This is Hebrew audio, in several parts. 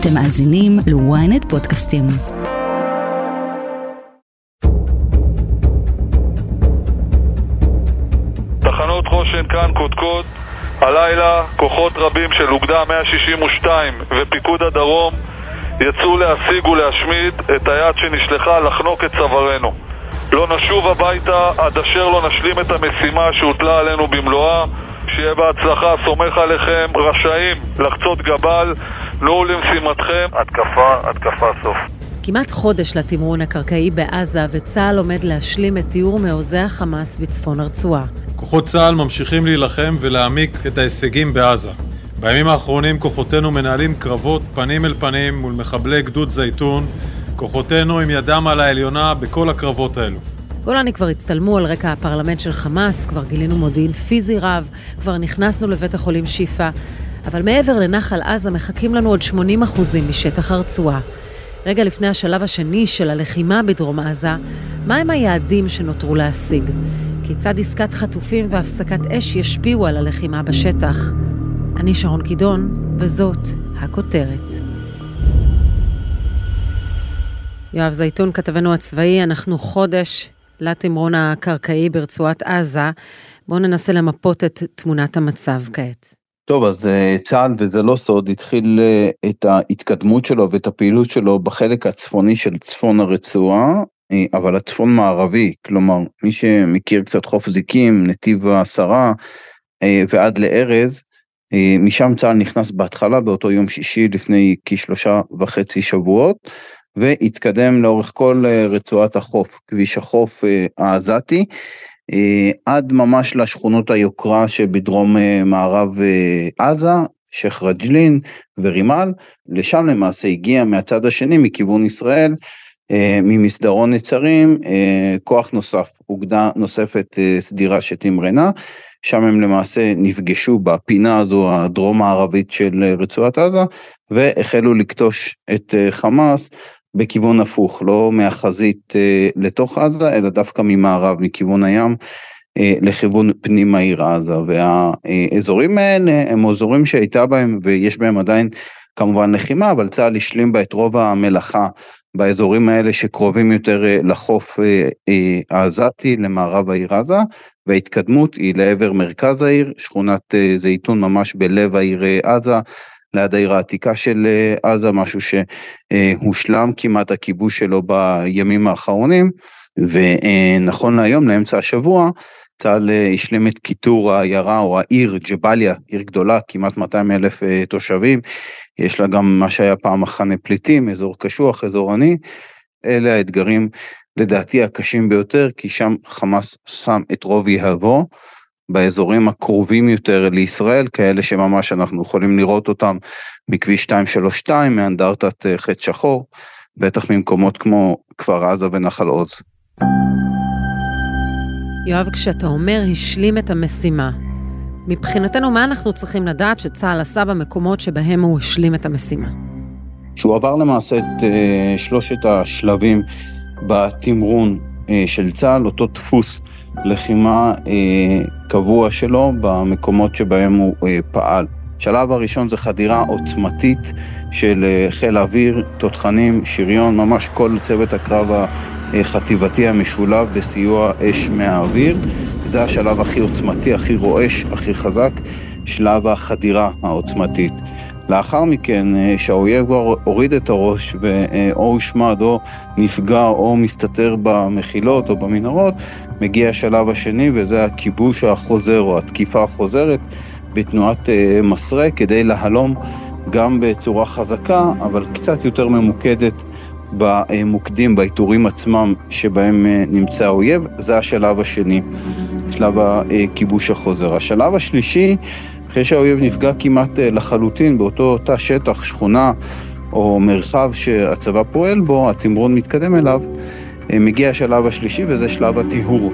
אתם מאזינים ל-ynet פודקאסטים. תחנות חושן כאן קודקוד, הלילה כוחות רבים של אוגדה 162 ופיקוד הדרום יצאו להשיג ולהשמיד את היד שנשלחה לחנוק את צווארנו. לא נשוב הביתה עד אשר לא נשלים את המשימה שהוטלה עלינו במלואה. שיהיה בהצלחה, סומך עליכם, רשאים לחצות גבל, נו למשימתכם, התקפה, התקפה סוף. כמעט חודש לתמרון הקרקעי בעזה, וצה"ל עומד להשלים את תיאור מעוזי החמאס בצפון הרצועה. כוחות צה"ל ממשיכים להילחם ולהעמיק את ההישגים בעזה. בימים האחרונים כוחותינו מנהלים קרבות פנים אל פנים מול מחבלי גדוד זייתון, כוחותינו עם ידם על העליונה בכל הקרבות האלו. גולני כבר הצטלמו על רקע הפרלמנט של חמאס, כבר גילינו מודיעין פיזי רב, כבר נכנסנו לבית החולים שיפא, אבל מעבר לנחל עזה מחכים לנו עוד 80 אחוזים משטח הרצועה. רגע לפני השלב השני של הלחימה בדרום עזה, מהם היעדים שנותרו להשיג? כיצד עסקת חטופים והפסקת אש ישפיעו על הלחימה בשטח? אני שרון קידון, וזאת הכותרת. יואב זייתון, כתבנו הצבאי, אנחנו חודש לתמרון הקרקעי ברצועת עזה. בואו ננסה למפות את תמונת המצב כעת. טוב, אז אה, צה"ל, וזה לא סוד, התחיל אה, את ההתקדמות שלו ואת הפעילות שלו בחלק הצפוני של צפון הרצועה, אה, אבל הצפון מערבי, כלומר, מי שמכיר קצת חוף זיקים, נתיב העשרה ועד לארז, משם צה"ל נכנס בהתחלה באותו יום שישי לפני כשלושה וחצי שבועות, והתקדם לאורך כל רצועת החוף, כביש החוף העזתי, עד ממש לשכונות היוקרה שבדרום מערב עזה, שייח' רג'לין ורימל, לשם למעשה הגיע מהצד השני, מכיוון ישראל, ממסדרון נצרים, כוח נוסף, אוגדה נוספת סדירה שתמרנה, שם הם למעשה נפגשו בפינה הזו הדרום מערבית של רצועת עזה, והחלו לכתוש את חמאס בכיוון הפוך, לא מהחזית אה, לתוך עזה, אלא דווקא ממערב, מכיוון הים. אה, לכיוון פנים העיר עזה והאזורים האלה הם אזורים שהייתה בהם ויש בהם עדיין כמובן לחימה אבל צה"ל השלים בה את רוב המלאכה באזורים האלה שקרובים יותר אה, לחוף העזתי למערב העיר עזה וההתקדמות היא לעבר מרכז העיר שכונת זייתון ממש בלב העיר עזה ליד העיר העתיקה של אה, עזה, משהו שהושלם כמעט הכיבוש שלו בימים האחרונים, ונכון להיום, לאמצע השבוע, צה"ל אה, השלים את קיטור העיירה או העיר ג'באליה, עיר גדולה, כמעט 200 אלף אה, תושבים, יש לה גם מה שהיה פעם מחנה פליטים, אזור קשוח, אזור עני, אלה האתגרים לדעתי הקשים ביותר, כי שם חמאס שם את רוב יהבו. באזורים הקרובים יותר לישראל, כאלה שממש אנחנו יכולים לראות אותם מכביש 232, מאנדרטת אה, חטא שחור, בטח ממקומות כמו כפר עזה ונחל עוז. יואב, כשאתה אומר השלים את המשימה, מבחינתנו מה אנחנו צריכים לדעת שצה"ל עשה במקומות שבהם הוא השלים את המשימה? שהוא עבר למעשה את uh, שלושת השלבים בתמרון של צה"ל, אותו דפוס לחימה אה, קבוע שלו במקומות שבהם הוא אה, פעל. השלב הראשון זה חדירה עוצמתית של אה, חיל האוויר, תותחנים, שריון, ממש כל צוות הקרב החטיבתי המשולב בסיוע אש מהאוויר. זה השלב הכי עוצמתי, הכי רועש, הכי חזק, שלב החדירה העוצמתית. לאחר מכן, אה, שהאויב כבר הוריד את הראש ואו הושמד או נפגע או מסתתר במחילות או במנהרות, מגיע השלב השני וזה הכיבוש החוזר או התקיפה החוזרת בתנועת אה, מסרה כדי להלום גם בצורה חזקה אבל קצת יותר ממוקדת במוקדים, בעיטורים עצמם שבהם אה, נמצא האויב, זה השלב השני, שלב הכיבוש החוזר. השלב השלישי אחרי שהאויב נפגע כמעט אה, לחלוטין באותו תא שטח, שכונה או מרחב שהצבא פועל בו, התמרון מתקדם אליו, אה, מגיע השלב השלישי וזה שלב הטיהור.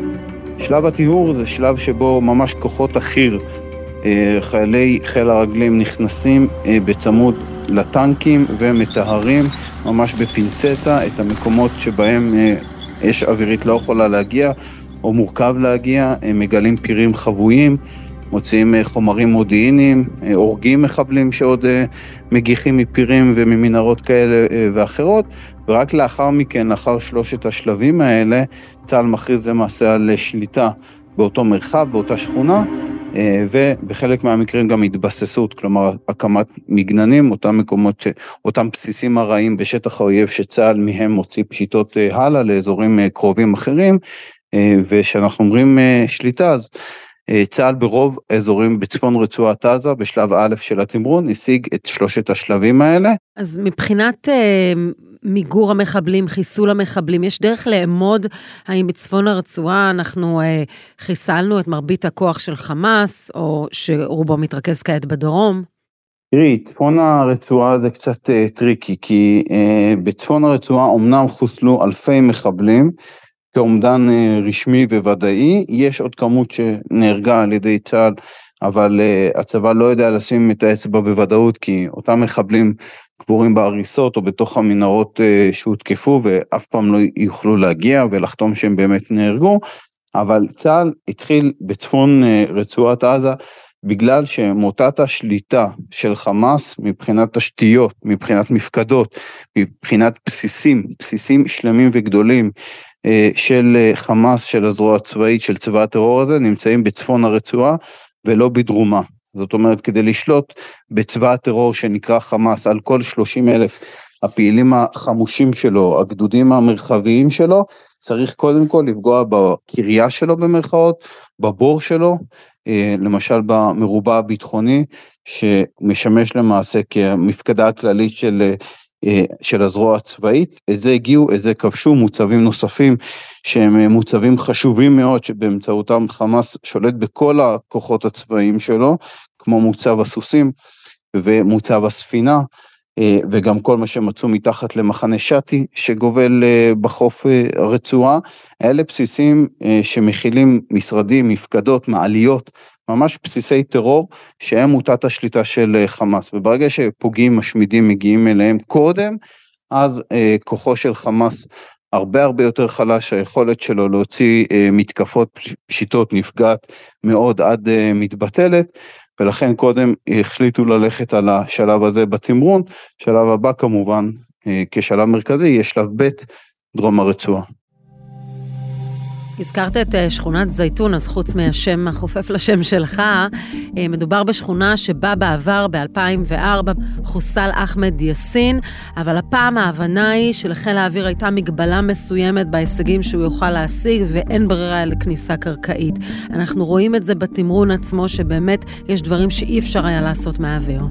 שלב הטיהור זה שלב שבו ממש כוחות החי"ר, אה, חיילי חיל הרגלים נכנסים בצמוד לטנקים ומטהרים ממש בפינצטה את המקומות שבהם אש אווירית לא יכולה להגיע או מורכב להגיע, הם מגלים פירים חבויים, מוציאים חומרים מודיעיניים, הורגים מחבלים שעוד מגיחים מפירים וממנהרות כאלה ואחרות, ורק לאחר מכן, לאחר שלושת השלבים האלה, צה"ל מכריז למעשה על שליטה באותו מרחב, באותה שכונה, אה, ובחלק מהמקרים גם התבססות, כלומר הקמת מגננים, אותם מקומות, ש... אותם בסיסים ארעיים בשטח האויב שצה"ל מהם מוציא פשיטות אה, הלאה לאזורים אה, קרובים אחרים, וכשאנחנו אומרים שליטה אז צה"ל ברוב האזורים בצפון רצועת עזה בשלב א' של התמרון השיג את שלושת השלבים האלה. אז מבחינת מיגור המחבלים, חיסול המחבלים, יש דרך לאמוד האם בצפון הרצועה אנחנו אה, חיסלנו את מרבית הכוח של חמאס, או שרובו מתרכז כעת בדרום? תראי, צפון הרצועה זה קצת אה, tricky, כי אה, בצפון הרצועה אמנם חוסלו אלפי מחבלים, כאומדן אה, רשמי וודאי, יש עוד כמות שנהרגה על ידי צה"ל אבל uh, הצבא לא יודע לשים את האצבע בוודאות, כי אותם מחבלים קבורים בהריסות או בתוך המנהרות uh, שהותקפו ואף פעם לא יוכלו להגיע ולחתום שהם באמת נהרגו, אבל צה"ל התחיל בצפון רצועת עזה בגלל שמוטת השליטה של חמאס מבחינת תשתיות, מבחינת מפקדות, מבחינת בסיסים, בסיסים שלמים וגדולים של חמאס, של הזרוע הצבאית של צבא הטרור הזה, נמצאים בצפון הרצועה ולא בדרומה. זאת אומרת, כדי לשלוט בצבא הטרור שנקרא חמאס על כל 30 אלף הפעילים החמושים שלו, הגדודים המרחביים שלו, צריך קודם כל לפגוע בקריה שלו במרכאות, בבור שלו, אה, למשל במרובע הביטחוני, שמשמש למעשה כמפקדה הכללית של אה, של הזרוע הצבאית, את זה הגיעו, את זה כבשו, מוצבים נוספים שהם אה, מוצבים חשובים מאוד שבאמצעותם חמאס שולט בכל הכוחות הצבאיים שלו, כמו מוצב הסוסים ומוצב הספינה, אה, וגם כל מה שמצאו מתחת למחנה שתי שגובל בחוף הרצועה, אלה בסיסים שמכילים משרדים, מפקדות, מעליות, ממש בסיסי טרור שהם מוטת השליטה של אה, חמאס, וברגע שפוגעים, משמידים, מגיעים אליהם קודם, אז אה, כוחו של חמאס הרבה הרבה יותר חלש, היכולת שלו להוציא אה, מתקפות פשיטות נפגעת מאוד עד אה, מתבטלת, ולכן קודם החליטו ללכת על השלב הזה בתמרון, שלב הבא כמובן, אה, כשלב מרכזי, יהיה שלב ב', דרום הרצועה. הזכרת את אה, שכונת זייתון, אז חוץ מהשם החופף לשם שלך, אה, מדובר בשכונה שבה בעבר, ב-2004, חוסל אחמד יאסין, אבל הפעם ההבנה היא שלחיל האוויר הייתה מגבלה מסוימת בהישגים שהוא יוכל להשיג, ואין ברירה לכניסה קרקעית. אנחנו רואים את זה בתמרון עצמו, שבאמת יש דברים שאי אפשר היה לעשות מהאוויר.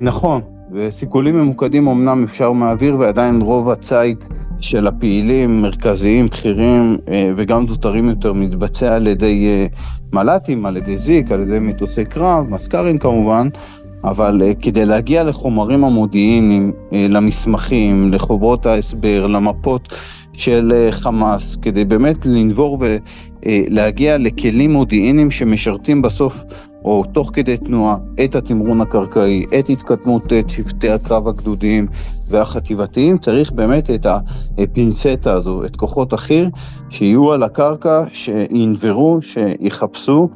נכון, וסיכולים ממוקדים אמנם אפשר מהאוויר, ועדיין רוב הציד של הפעילים, מרכזיים, בכירים אה, וגם זוטרים יותר, מתבצע על ידי אה, מל"טים, על ידי זיק, על ידי מטוסי קרב, מזכ"רים כמובן, אבל אה, כדי להגיע לחומרים המודיעיניים, למסמכים, לחוברות ההסבר, למפות של חמאס, כדי באמת לנבור ולהגיע לכלים מודיעיניים שמשרתים בסוף או תוך כדי תנועה את התמרון הקרקעי, את התקדמות אה, צוותי הקרב הגדודיים והחטיבתיים, צריך באמת את הפינצטה הזו, את כוחות החי"ר, שיהיו על הקרקע, שינברו, שיחפשו.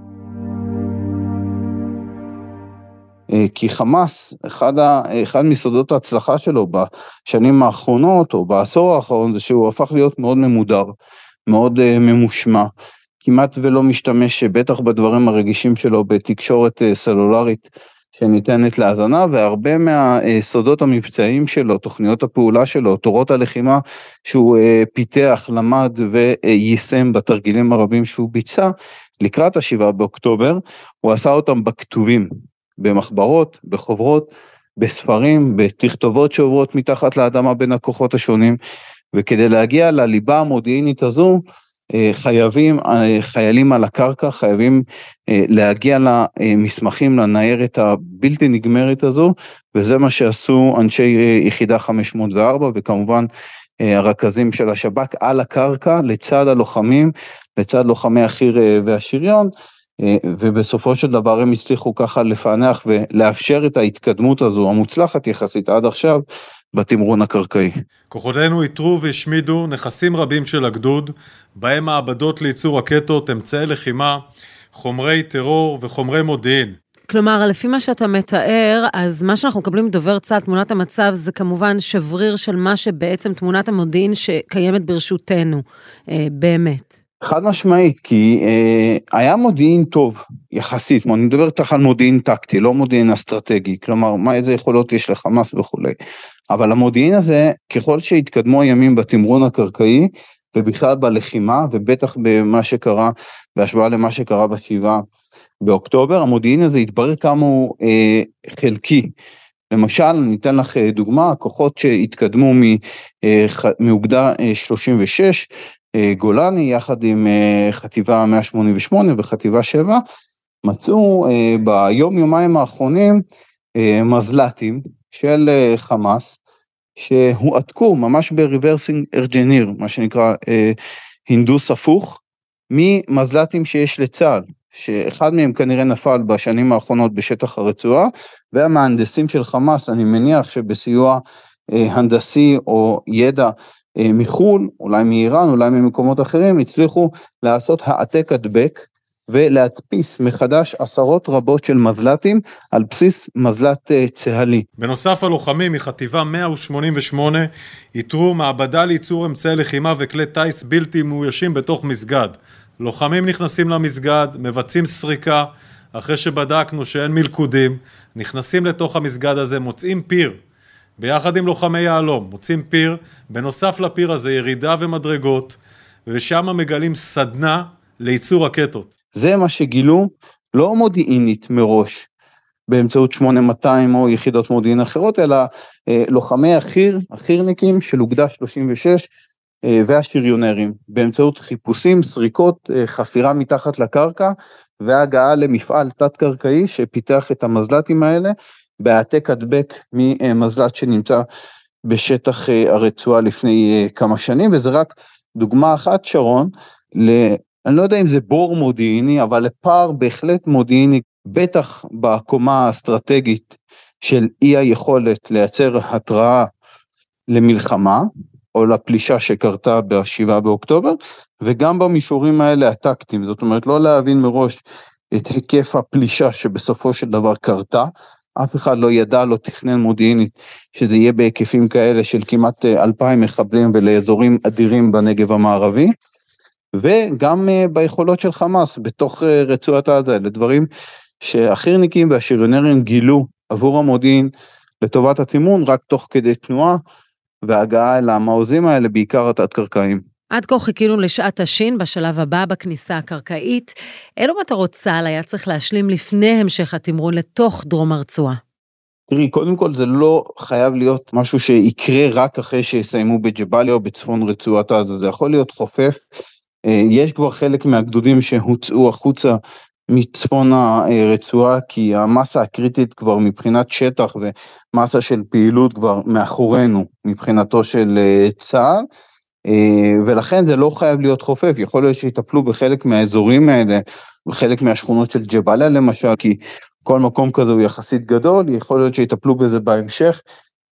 אה, כי חמאס, אחד, ה, אחד מסודות ההצלחה שלו בשנים האחרונות, או בעשור האחרון, זה שהוא הפך להיות מאוד ממודר, מאוד uh, ממושמע. כמעט ולא משתמש, בטח בדברים הרגישים שלו, בתקשורת אה, סלולרית שניתנת להאזנה, והרבה מהסודות המבצעיים שלו, תוכניות הפעולה שלו, תורות הלחימה שהוא אה, פיתח, למד ויישם בתרגילים הרבים שהוא ביצע, לקראת השבעה באוקטובר, הוא עשה אותם בכתובים, במחברות, בחוברות, בספרים, בתכתובות שעוברות מתחת לאדמה בין הכוחות השונים, וכדי להגיע לליבה המודיעינית הזו, חייבים, אה, חיילים על הקרקע חייבים אה, להגיע למסמכים, לניירת הבלתי נגמרת הזו, וזה מה שעשו אנשי יחידה 504 וכמובן הרכזים של השב"כ על הקרקע לצד הלוחמים, לצד לוחמי החי"ר והשריון, ובסופו של דבר הם הצליחו ככה לפענח ולאפשר את ההתקדמות הזו המוצלחת יחסית עד עכשיו בתמרון הקרקעי. כוחותינו איתרו והשמידו נכסים רבים של הגדוד, בהם מעבדות לייצור רקטות, אמצעי לחימה חומרי טרור וחומרי מודיעין. כלומר, לפי מה שאתה מתאר, אז מה שאנחנו מקבלים מדובר צה"ל, תמונת המצב, זה כמובן שבריר של מה שבעצם תמונת המודיעין שקיימת ברשותנו, אה, באמת. חד משמעית, כי אה, היה מודיעין טוב, יחסית, אני מדבר איתך על מודיעין טקטי, לא מודיעין אסטרטגי, כלומר, מה, איזה יכולות יש לחמאס וכולי. אבל המודיעין הזה, ככל שהתקדמו הימים בתמרון הקרקעי, ובכלל בלחימה, ובטח במה שקרה, בהשוואה למה שקרה בשבעה באוקטובר, המודיעין הזה התברר כמה הוא אה, חלקי. למשל, ניתן לך אה, דוגמה, כוחות שהתקדמו אה, מאוגדה 36, אה, גולני, יחד עם חטיבה 188 וחטיבה 7, מצאו ביום יומיים האחרונים מזל"טים של חמאס, שהועתקו ממש ב reverse engineering, מה שנקרא הינדוס הפוך, ממזל"טים שיש לצה"ל. שאחד מהם כנראה נפל בשנים האחרונות בשטח הרצועה, והמהנדסים של חמאס, אני מניח שבסיוע אה, הנדסי או ידע אה, מחו"ל, אולי מאיראן, אולי ממקומות אחרים, הצליחו לעשות העתק הדבק ולהדפיס מחדש עשרות רבות של מזל"טים על בסיס מזל"ט אה, צה"לי. בנוסף הלוחמים מחטיבה 188 איתרו מעבדה לייצור אמצעי לחימה וכלי טיס בלתי מאוישים בתוך מסגד. לוחמים נכנסים למסגד, מבצעים סריקה, אחרי שבדקנו שאין מלכודים, נכנסים לתוך המסגד הזה, מוצאים פיר, ביחד עם לוחמי יהלום, מוצאים פיר, בנוסף לפיר הזה ירידה ומדרגות, ושם מגלים סדנה לייצור רקטות. זה מה שגילו, לא מודיעינית מראש, באמצעות 8200 או יחידות מודיעין אחרות, אלא אה, לוחמי החי"ר, החי"רניקים של אוגדה 36, אה, והשריונרים באמצעות חיפושים, סריקות, אה, חפירה מתחת לקרקע והגעה למפעל תת-קרקעי שפיתח את המזל"טים האלה בהעתק הדבק ממזל"ט שנמצא בשטח הרצועה לפני כמה שנים וזה רק דוגמה אחת שרון. אני לא יודע אם זה בור מודיעיני אבל לפער בהחלט מודיעיני בטח בקומה האסטרטגית של אי היכולת לייצר התראה למלחמה או לפלישה שקרתה ב-7 באוקטובר, וגם במישורים האלה הטקטיים, זאת אומרת לא להבין מראש את היקף הפלישה שבסופו של דבר קרתה, אף אחד לא ידע, לא תכנן מודיעינית שזה יהיה בהיקפים כאלה של כמעט אה, אלפיים מחבלים ולאזורים אדירים בנגב המערבי, וגם אה, ביכולות של חמאס בתוך אה, רצועת עזה, אלה דברים שהחי"רניקים והשריונרים גילו עבור המודיעין לטובת התימון רק תוך כדי תנועה, והגעה אל המעוזים האלה, בעיקר התת-קרקעיים. עד כה חיכינו לשעת השין בשלב הבא בכניסה הקרקעית. אילו מטרות צה"ל היה צריך להשלים לפני המשך התמרון לתוך דרום הרצועה? תראי, קודם כל זה לא חייב להיות משהו שיקרה רק אחרי שיסיימו בג'באליה או בצפון רצועת עזה, זה יכול להיות חופף. אה, יש כבר חלק מהגדודים שהוצאו החוצה מצפון הרצועה, כי המסה הקריטית כבר מבחינת שטח ומסה של פעילות כבר מאחורינו מבחינתו של אה, צה"ל, אה, ולכן זה לא חייב להיות חופף, יכול להיות שיטפלו בחלק מהאזורים האלה, בחלק מהשכונות של ג'באליה למשל, כי כל מקום כזה הוא יחסית גדול, יכול להיות שיטפלו בזה בהמשך,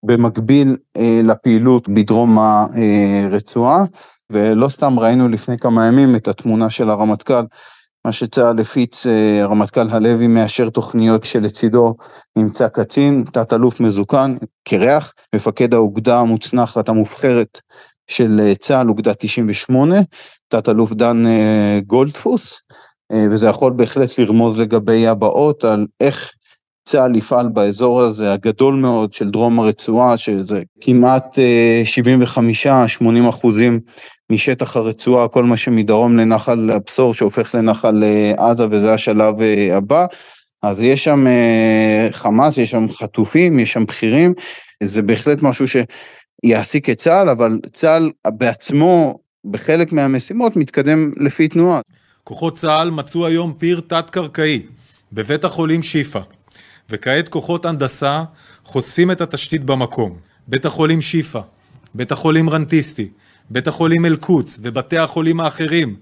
במקביל לפעילות בדרום הרצועה, ולא סתם ראינו לפני כמה ימים את התמונה של הרמטכ"ל מה שצה"ל הפיץ, אה, הרמטכ"ל הלוי מאשר תוכניות שלצידו נמצא קצין, תת-אלוף מזוקן, קרח, מפקד האוגדה המוצנחת המובחרת של אה, צה"ל, אוגדה 98, תת-אלוף דן אה, גולדפוס, וזה יכול בהחלט לרמוז לגבי הבאות על איך צה"ל יפעל באזור הזה הגדול מאוד של דרום הרצועה, שזה כמעט 75-80 אחוזים משטח הרצועה, כל מה שמדרום לנחל הבשור שהופך לנחל אה, עזה וזה השלב אה, הבא. אז יש שם אה, חמאס, יש שם חטופים, יש שם בכירים, זה בהחלט משהו שיעסיק את צה"ל, אבל צה"ל בעצמו בחלק מהמשימות מתקדם לפי תנועה. כוחות צה"ל מצאו היום פיר תת-קרקעי בבית החולים שיפא, וכעת כוחות הנדסה חושפים את התשתית במקום. בית החולים שיפא, בית החולים רנטיסטי, בית החולים אל-קודס ובתי החולים האחרים,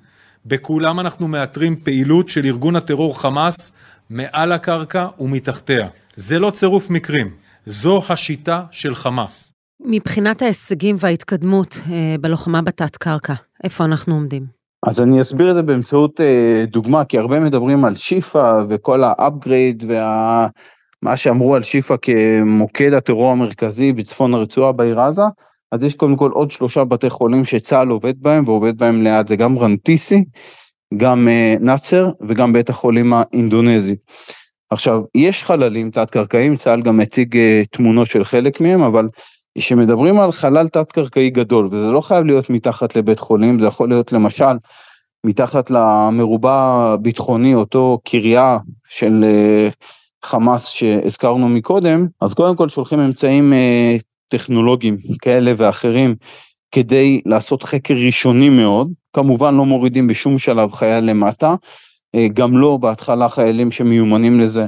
בכולם אנחנו מאתרים פעילות של ארגון הטרור חמאס מעל הקרקע ומתחתיה. זה לא צירוף מקרים, זו השיטה של חמאס. מבחינת ההישגים וההתקדמות אה, בלוחמה בתת קרקע, איפה אנחנו עומדים? אז אני אסביר את זה באמצעות אה, דוגמה, כי הרבה מדברים על שיפא וכל ה upgrade ומה שאמרו על שיפא כמוקד הטרור המרכזי בצפון הרצועה בעיר עזה, אז יש קודם כל עוד שלושה בתי חולים שצה"ל עובד בהם ועובד בהם ליד, זה גם רנטיסי, גם אה, נאצר וגם בית החולים האינדונזי. עכשיו, יש חללים תת-קרקעיים, צה"ל גם הציג אה, תמונות של חלק מהם, אבל כשמדברים על חלל תת-קרקעי גדול, וזה לא חייב להיות מתחת לבית חולים, זה יכול להיות למשל מתחת למרובע הביטחוני, אותו קריה של אה, חמאס שהזכרנו מקודם, אז קודם כל שולחים אמצעים אה, טכנולוגיים כאלה ואחרים כדי לעשות חקר ראשוני מאוד, כמובן לא מורידים בשום שלב חייל למטה, אה, גם לא בהתחלה חיילים שמיומנים לזה.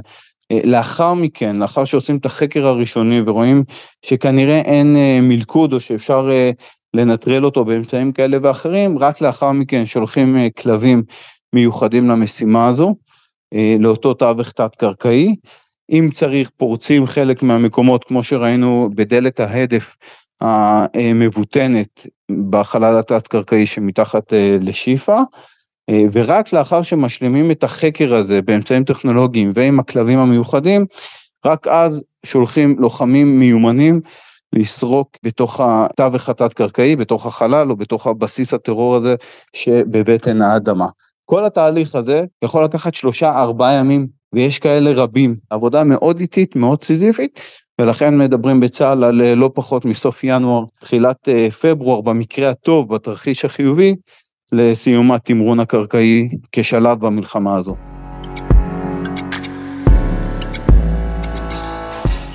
אה, לאחר מכן, לאחר שעושים את החקר הראשוני ורואים שכנראה אין מלכוד או שאפשר לנטרל אותו באמצעים כאלה ואחרים, רק לאחר מכן שולחים כלבים מיוחדים למשימה הזו, לאותו תווך תת-קרקעי. אם צריך פורצים חלק מהמקומות כמו שראינו בדלת ההדף המבוטנת בחלל התת-קרקעי שמתחת לשיפא, אה, ורק לאחר שמשלימים את החקר הזה באמצעים טכנולוגיים ועם הכלבים המיוחדים, רק אז שולחים לוחמים מיומנים לסרוק בתוך התווך התת-קרקעי, בתוך החלל או בתוך הבסיס הטרור הזה שבבטן האדמה. כל התהליך הזה יכול לקחת שלושה ארבעה ימים ויש כאלה רבים, עבודה מאוד איטית, מאוד סיזיפית, ולכן מדברים בצה"ל על אה, לא פחות מסוף ינואר, תחילת אה, פברואר, במקרה הטוב, בתרחיש החיובי, לסיום התמרון הקרקעי כשלב במלחמה הזו.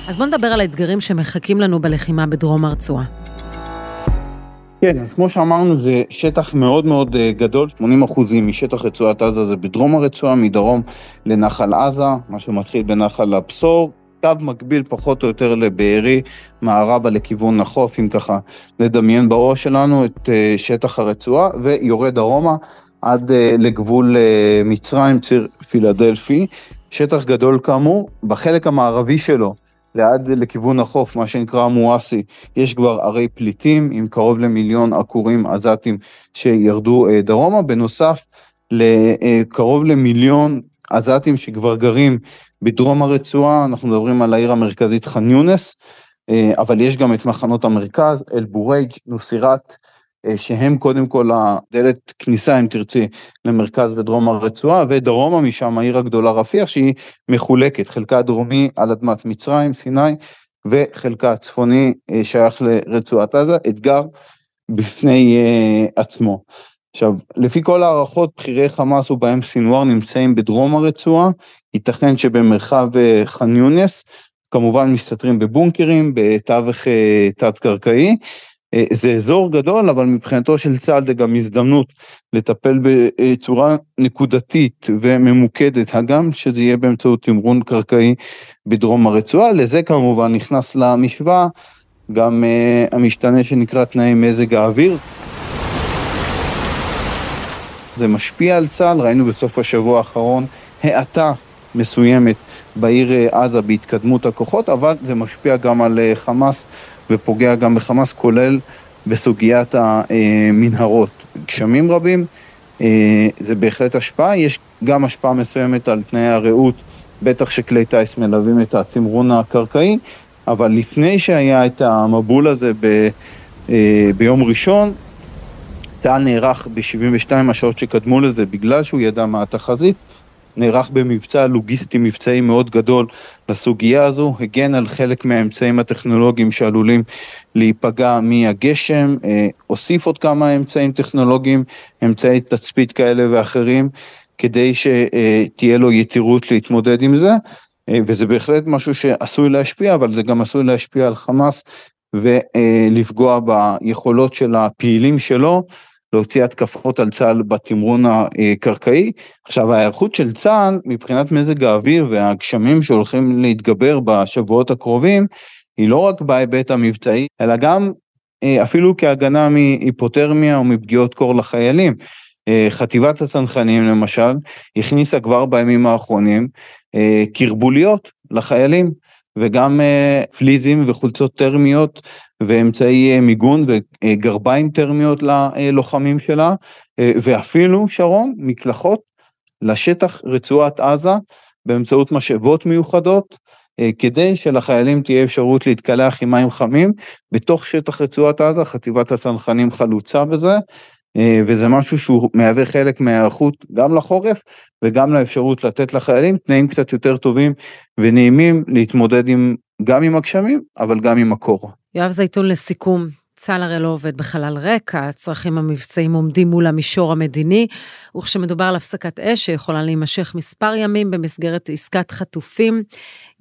אז בוא נדבר על האתגרים שמחכים לנו בלחימה בדרום הרצועה. כן, אז כמו שאמרנו זה שטח מאוד מאוד אה, גדול, 80 אחוזים משטח רצועת עזה זה בדרום הרצועה, מדרום לנחל עזה, מה שמתחיל בנחל הבשור, קו מקביל פחות או יותר לבארי, מערבה לכיוון החוף, אם ככה לדמיין בראש שלנו את אה, שטח הרצועה, ויורד דרומה עד אה, לגבול מצרים, ציר פילדלפי. שטח גדול כאמור, בחלק המערבי שלו, ליד לכיוון החוף, מה שנקרא מואסי, יש כבר ערי פליטים עם קרוב למיליון עקורים עזתים שירדו דרומה, בנוסף לקרוב למיליון עזתים שכבר גרים בדרום הרצועה, אנחנו מדברים על העיר המרכזית ח'אן יונס, אה, אבל יש גם את מחנות המרכז, אל בורייג', נוסירת, אה, שהם קודם כל הדלת כניסה, אם תרצי, למרכז ודרום הרצועה, ודרומה משם העיר הגדולה רפיח, שהיא מחולקת, חלקה הדרומי על אדמת מצרים, סיני, וחלקה הצפוני אה, שייך לרצועת עזה, אתגר בפני עצמו. עכשיו, לפי כל הערכות, בכירי חמאס ובהם סינואר נמצאים בדרום הרצועה, ייתכן שבמרחב אה, ח'אן יונס, כמובן מסתתרים בבונקרים, בתווך אה, תת-קרקעי. אה, זה אזור גדול, אבל מבחינתו של צה"ל זה גם הזדמנות לטפל בצורה נקודתית וממוקדת, הגם שזה יהיה באמצעות תמרון קרקעי בדרום הרצועה. לזה כמובן נכנס למשוואה גם המשתנה שנקרא תנאי מזג האוויר. זה משפיע על צה"ל, ראינו בסוף השבוע האחרון האטה מסוימת בעיר אה, עזה בהתקדמות הכוחות, אבל זה משפיע גם על חמאס ופוגע גם בחמאס, כולל בסוגיית המנהרות. גשמים רבים, אה, זה בהחלט השפעה, יש גם השפעה מסוימת על תנאי הרעות, בטח שכלי טיס מלווים את התמרון הקרקעי, אבל לפני שהיה את המבול הזה ב, ביום ראשון, צה"ל נערך ב-72 השעות שקדמו לזה בגלל שהוא ידע מה התחזית, נערך במבצע לוגיסטי מבצעי מאוד גדול לסוגיה הזו, הגן על חלק מהאמצעים הטכנולוגיים שעלולים להיפגע מהגשם, אה, הוסיף עוד כמה אמצעים טכנולוגיים, אמצעי תצפית כאלה ואחרים, כדי שתהיה לו יתירות להתמודד עם זה, אה, וזה בהחלט משהו שעשוי להשפיע, אבל זה גם עשוי להשפיע על חמאס ולפגוע ביכולות של הפעילים שלו להוציא התקפות על צה"ל בתמרון הקרקעי. עכשיו ההיערכות של צה"ל מבחינת מזג האוויר והגשמים שהולכים להתגבר בשבועות הקרובים, היא לא רק בהיבט המבצעי, אלא גם אה, אפילו כהגנה מהיפותרמיה או מפגיעות קור לחיילים. אה, חטיבת הצנחנים למשל, הכניסה כבר בימים האחרונים אה, קרבוליות לחיילים. וגם פליזים וחולצות טרמיות ואמצעי מיגון וגרביים טרמיות ללוחמים שלה, ואפילו, שרון, מקלחות לשטח רצועת עזה באמצעות משאבות מיוחדות, כדי שלחיילים תהיה אפשרות להתקלח עם מים חמים בתוך שטח רצועת עזה, חטיבת הצנחנים חלוצה בזה, וזה משהו שהוא מהווה חלק מההיערכות גם לחורף וגם לאפשרות לתת לחיילים תנאים קצת יותר טובים ונעימים להתמודד עם, גם עם הגשמים, אבל גם עם הקור. יואב זייתון לסיכום, צה"ל הרי לא עובד בחלל ריק, הצרכים המבצעיים עומדים מול המישור המדיני, וכשמדובר על הפסקת אש שיכולה להימשך מספר ימים במסגרת עסקת חטופים,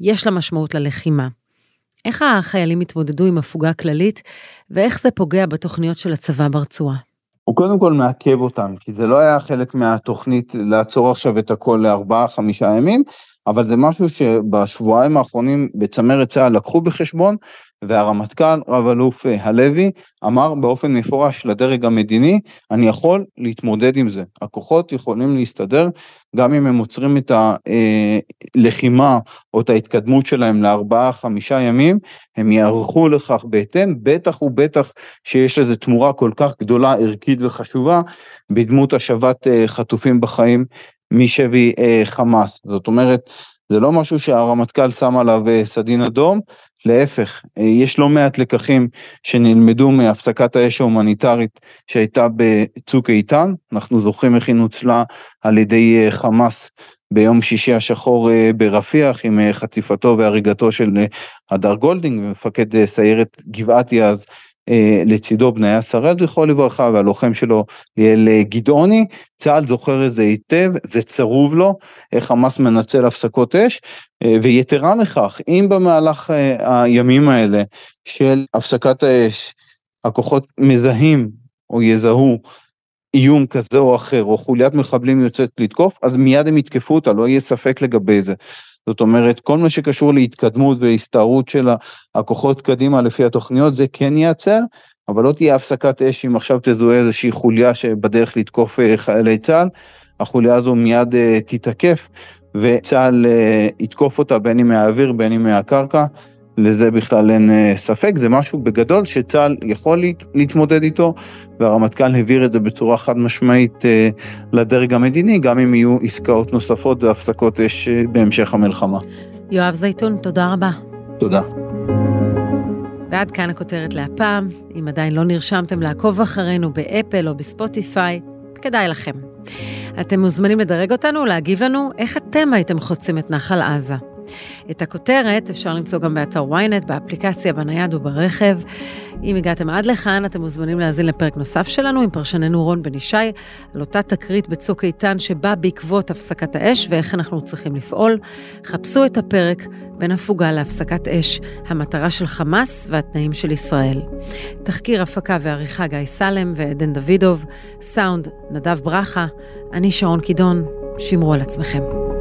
יש לה משמעות ללחימה. איך החיילים התמודדו עם הפוגה כללית, ואיך זה פוגע בתוכניות של הצבא ברצועה? הוא קודם כל מעכב אותם, כי זה לא היה חלק מהתוכנית לעצור עכשיו את הכל לארבעה חמישה ימים, אבל זה משהו שבשבועיים האחרונים בצמרת צה"ל לקחו בחשבון, והרמטכ"ל רב אלוף אה, הלוי אמר באופן מפורש לדרג המדיני, אני יכול להתמודד עם זה. הכוחות יכולים להסתדר גם אם הם עוצרים את הלחימה אה, או את ההתקדמות שלהם לארבעה חמישה ימים, הם יערכו לכך בהתאם, בטח ובטח שיש לזה תמורה כל כך גדולה, ערכית וחשובה, בדמות השבת אה, חטופים בחיים משבי חמאס. זאת אומרת, זה לא משהו שהרמטכ"ל שם עליו סדין אדום, להפך, יש לא מעט לקחים שנלמדו מהפסקת האש ההומניטרית שהייתה בצוק איתן, אנחנו זוכרים איך היא נוצלה על ידי חמאס ביום שישי השחור ברפיח עם חטיפתו והריגתו של הדר גולדינג ומפקד סיירת גבעתי אז אה, לצידו בניה שראל זכרו לברכה והלוחם שלו ליאל אה, גדעוני, צה"ל זוכר את זה היטב, זה צרוב לו, חמאס מנצל הפסקות אש, אה, ויתרה מכך, אם במהלך הימים האלה של הפסקת האש, הכוחות מזהים או יזהו איום כזה או אחר, או חוליית מחבלים יוצאת לתקוף, אז מיד הם יתקפו אותה, לא יהיה ספק לגבי זה. זאת אומרת, כל מה שקשור להתקדמות והסתערות של הכוחות קדימה לפי התוכניות, זה כן ייעצר, אבל לא תהיה הפסקת אש אם עכשיו תזוהה איזושהי חוליה שבדרך לתקוף אה, חיילי צה"ל, החוליה הזו מיד uh, תתקף, וצה"ל uh, יתקוף אותה בין אם מהאוויר בין אם מהקרקע. לזה בכלל אין אה, ספק, זה משהו בגדול שצה"ל יכול להתמודד איתו, והרמטכ"ל הבהיר את זה בצורה חד משמעית אה, לדרג המדיני, גם אם יהיו עסקאות נוספות והפסקות אש אה, בהמשך המלחמה. יואב זייתון, תודה רבה. תודה. ועד כאן הכותרת להפעם. אם עדיין לא נרשמתם לעקוב אחרינו באפל או בספוטיפיי, כדאי לכם. אתם מוזמנים לדרג אותנו ולהגיב לנו איך אתם הייתם חוצים את נחל עזה. את הכותרת אפשר למצוא גם באתר ynet, באפליקציה, בנייד וברכב. אם הגעתם עד לכאן, אתם מוזמנים להאזין לפרק נוסף שלנו עם פרשננו רון בן ישי, על אותה תקרית בצוק איתן שבא בעקבות הפסקת האש ואיך אנחנו צריכים לפעול. חפשו את הפרק בין הפוגה להפסקת אש, המטרה של חמאס והתנאים של ישראל. תחקיר הפקה ועריכה גיא סלם ועדן דוידוב, סאונד נדב ברכה, אני שרון קידון, שמרו על עצמכם.